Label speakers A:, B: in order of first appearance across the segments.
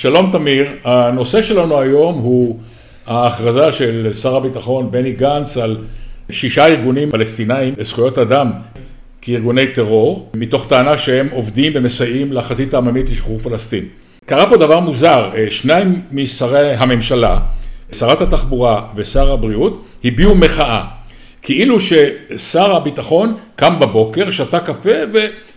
A: שלום תמיר, הנושא שלנו היום הוא ההכרזה של שר הביטחון בני גנץ על שישה ארגונים פלסטינאים לזכויות אדם כארגוני טרור, מתוך טענה שהם עובדים ומסייעים לחזית העממית לשחרור פלסטין. קרה פה דבר מוזר, שניים משרי הממשלה, שרת התחבורה ושר הבריאות, הביעו מחאה. כאילו ששר הביטחון קם בבוקר, שתה קפה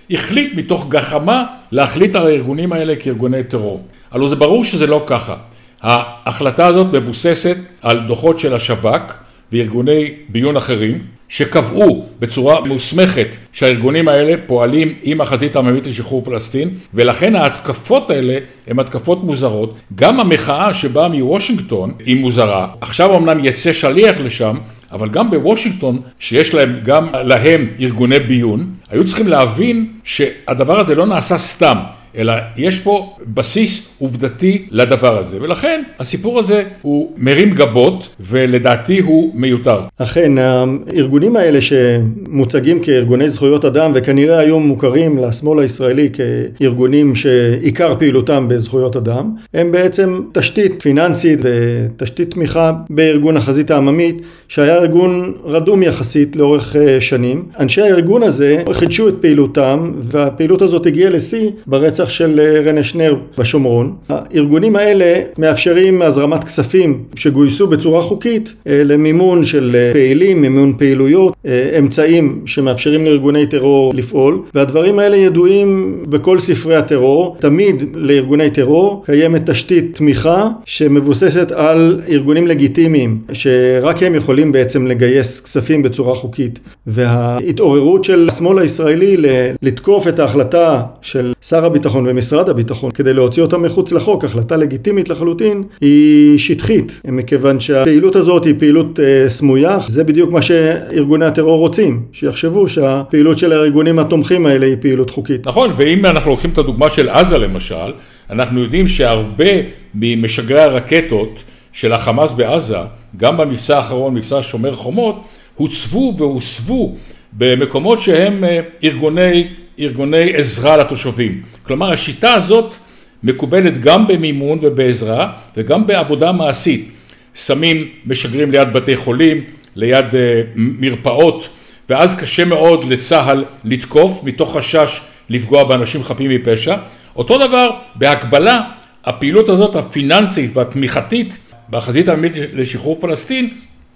A: והחליט מתוך גחמה להחליט על הארגונים האלה כארגוני טרור. הלוא זה ברור שזה לא ככה. ההחלטה הזאת מבוססת על דוחות של השב"כ וארגוני ביון אחרים, שקבעו בצורה מוסמכת שהארגונים האלה פועלים עם החזית העממית לשחרור פלסטין, ולכן ההתקפות האלה הן התקפות מוזרות. גם המחאה שבאה מוושינגטון היא מוזרה. עכשיו אמנם יצא שליח לשם, אבל גם בוושינגטון, שיש להם גם להם ארגוני ביון, היו צריכים להבין שהדבר הזה לא נעשה סתם. אלא יש פה בסיס עובדתי לדבר הזה, ולכן הסיפור הזה הוא מרים גבות, ולדעתי הוא מיותר.
B: אכן, הארגונים האלה שמוצגים כארגוני זכויות אדם, וכנראה היום מוכרים לשמאל הישראלי כארגונים שעיקר פעילותם בזכויות אדם, הם בעצם תשתית פיננסית ותשתית תמיכה בארגון החזית העממית, שהיה ארגון רדום יחסית לאורך אה, שנים. אנשי הארגון הזה חידשו את פעילותם, והפעילות הזאת הגיעה לשיא ברצח של אה, רנה שנר בשומרון. הארגונים האלה מאפשרים הזרמת כספים שגויסו בצורה חוקית אה, למימון של אה, פעילים, מימון פעילויות, אמצעים שמאפשרים לארגוני טרור לפעול, והדברים האלה ידועים בכל ספרי הטרור. תמיד לארגוני טרור קיימת תשתית תמיכה שמבוססת על ארגונים לגיטימיים, שרק הם יכולים בעצם לגייס כספים בצורה חוקית. וההתעוררות של השמאל הישראלי לתקוף את ההחלטה של שר הביטחון ומשרד הביטחון כדי להוציא אותם מחוץ לחוק, החלטה לגיטימית לחלוטין, היא שטחית, מכיוון שהפעילות הזאת היא פעילות אה, סמויה, זה בדיוק מה שארגוני הטרור רוצים, שיחשבו שהפעילות של הארגונים התומכים האלה היא פעילות חוקית.
A: נכון, ואם אנחנו לוקחים את הדוגמה של עזה למשל, אנחנו יודעים שהרבה ממשגרי הרקטות של החמאס בעזה, גם במבצע האחרון, מבצע שומר חומות, הוצבו והוסבו במקומות שהם אה, ארגוני ארגוני עזרה לתושבים. כלומר השיטה הזאת מקובלת גם במימון ובעזרה וגם בעבודה מעשית. שמים, משגרים ליד בתי חולים, ליד uh, מרפאות, ואז קשה מאוד לצה"ל לתקוף מתוך חשש לפגוע באנשים חפים מפשע. אותו דבר בהקבלה, הפעילות הזאת הפיננסית והתמיכתית בחזית העממית לשחרור פלסטין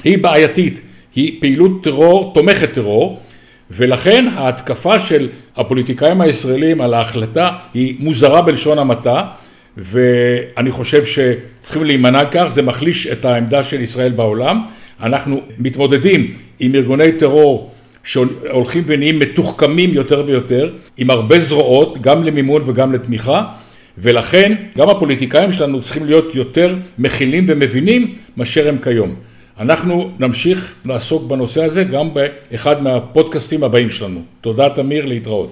A: היא בעייתית, היא פעילות טרור, תומכת טרור, ולכן ההתקפה של הפוליטיקאים הישראלים על ההחלטה היא מוזרה בלשון המעטה ואני חושב שצריכים להימנע כך, זה מחליש את העמדה של ישראל בעולם. אנחנו מתמודדים עם ארגוני טרור שהולכים ונהיים מתוחכמים יותר ויותר, עם הרבה זרועות, גם למימון וגם לתמיכה, ולכן גם הפוליטיקאים שלנו צריכים להיות יותר מכילים ומבינים מאשר הם כיום. אנחנו נמשיך לעסוק בנושא הזה גם באחד מהפודקאסטים הבאים שלנו. תודה תמיר, להתראות.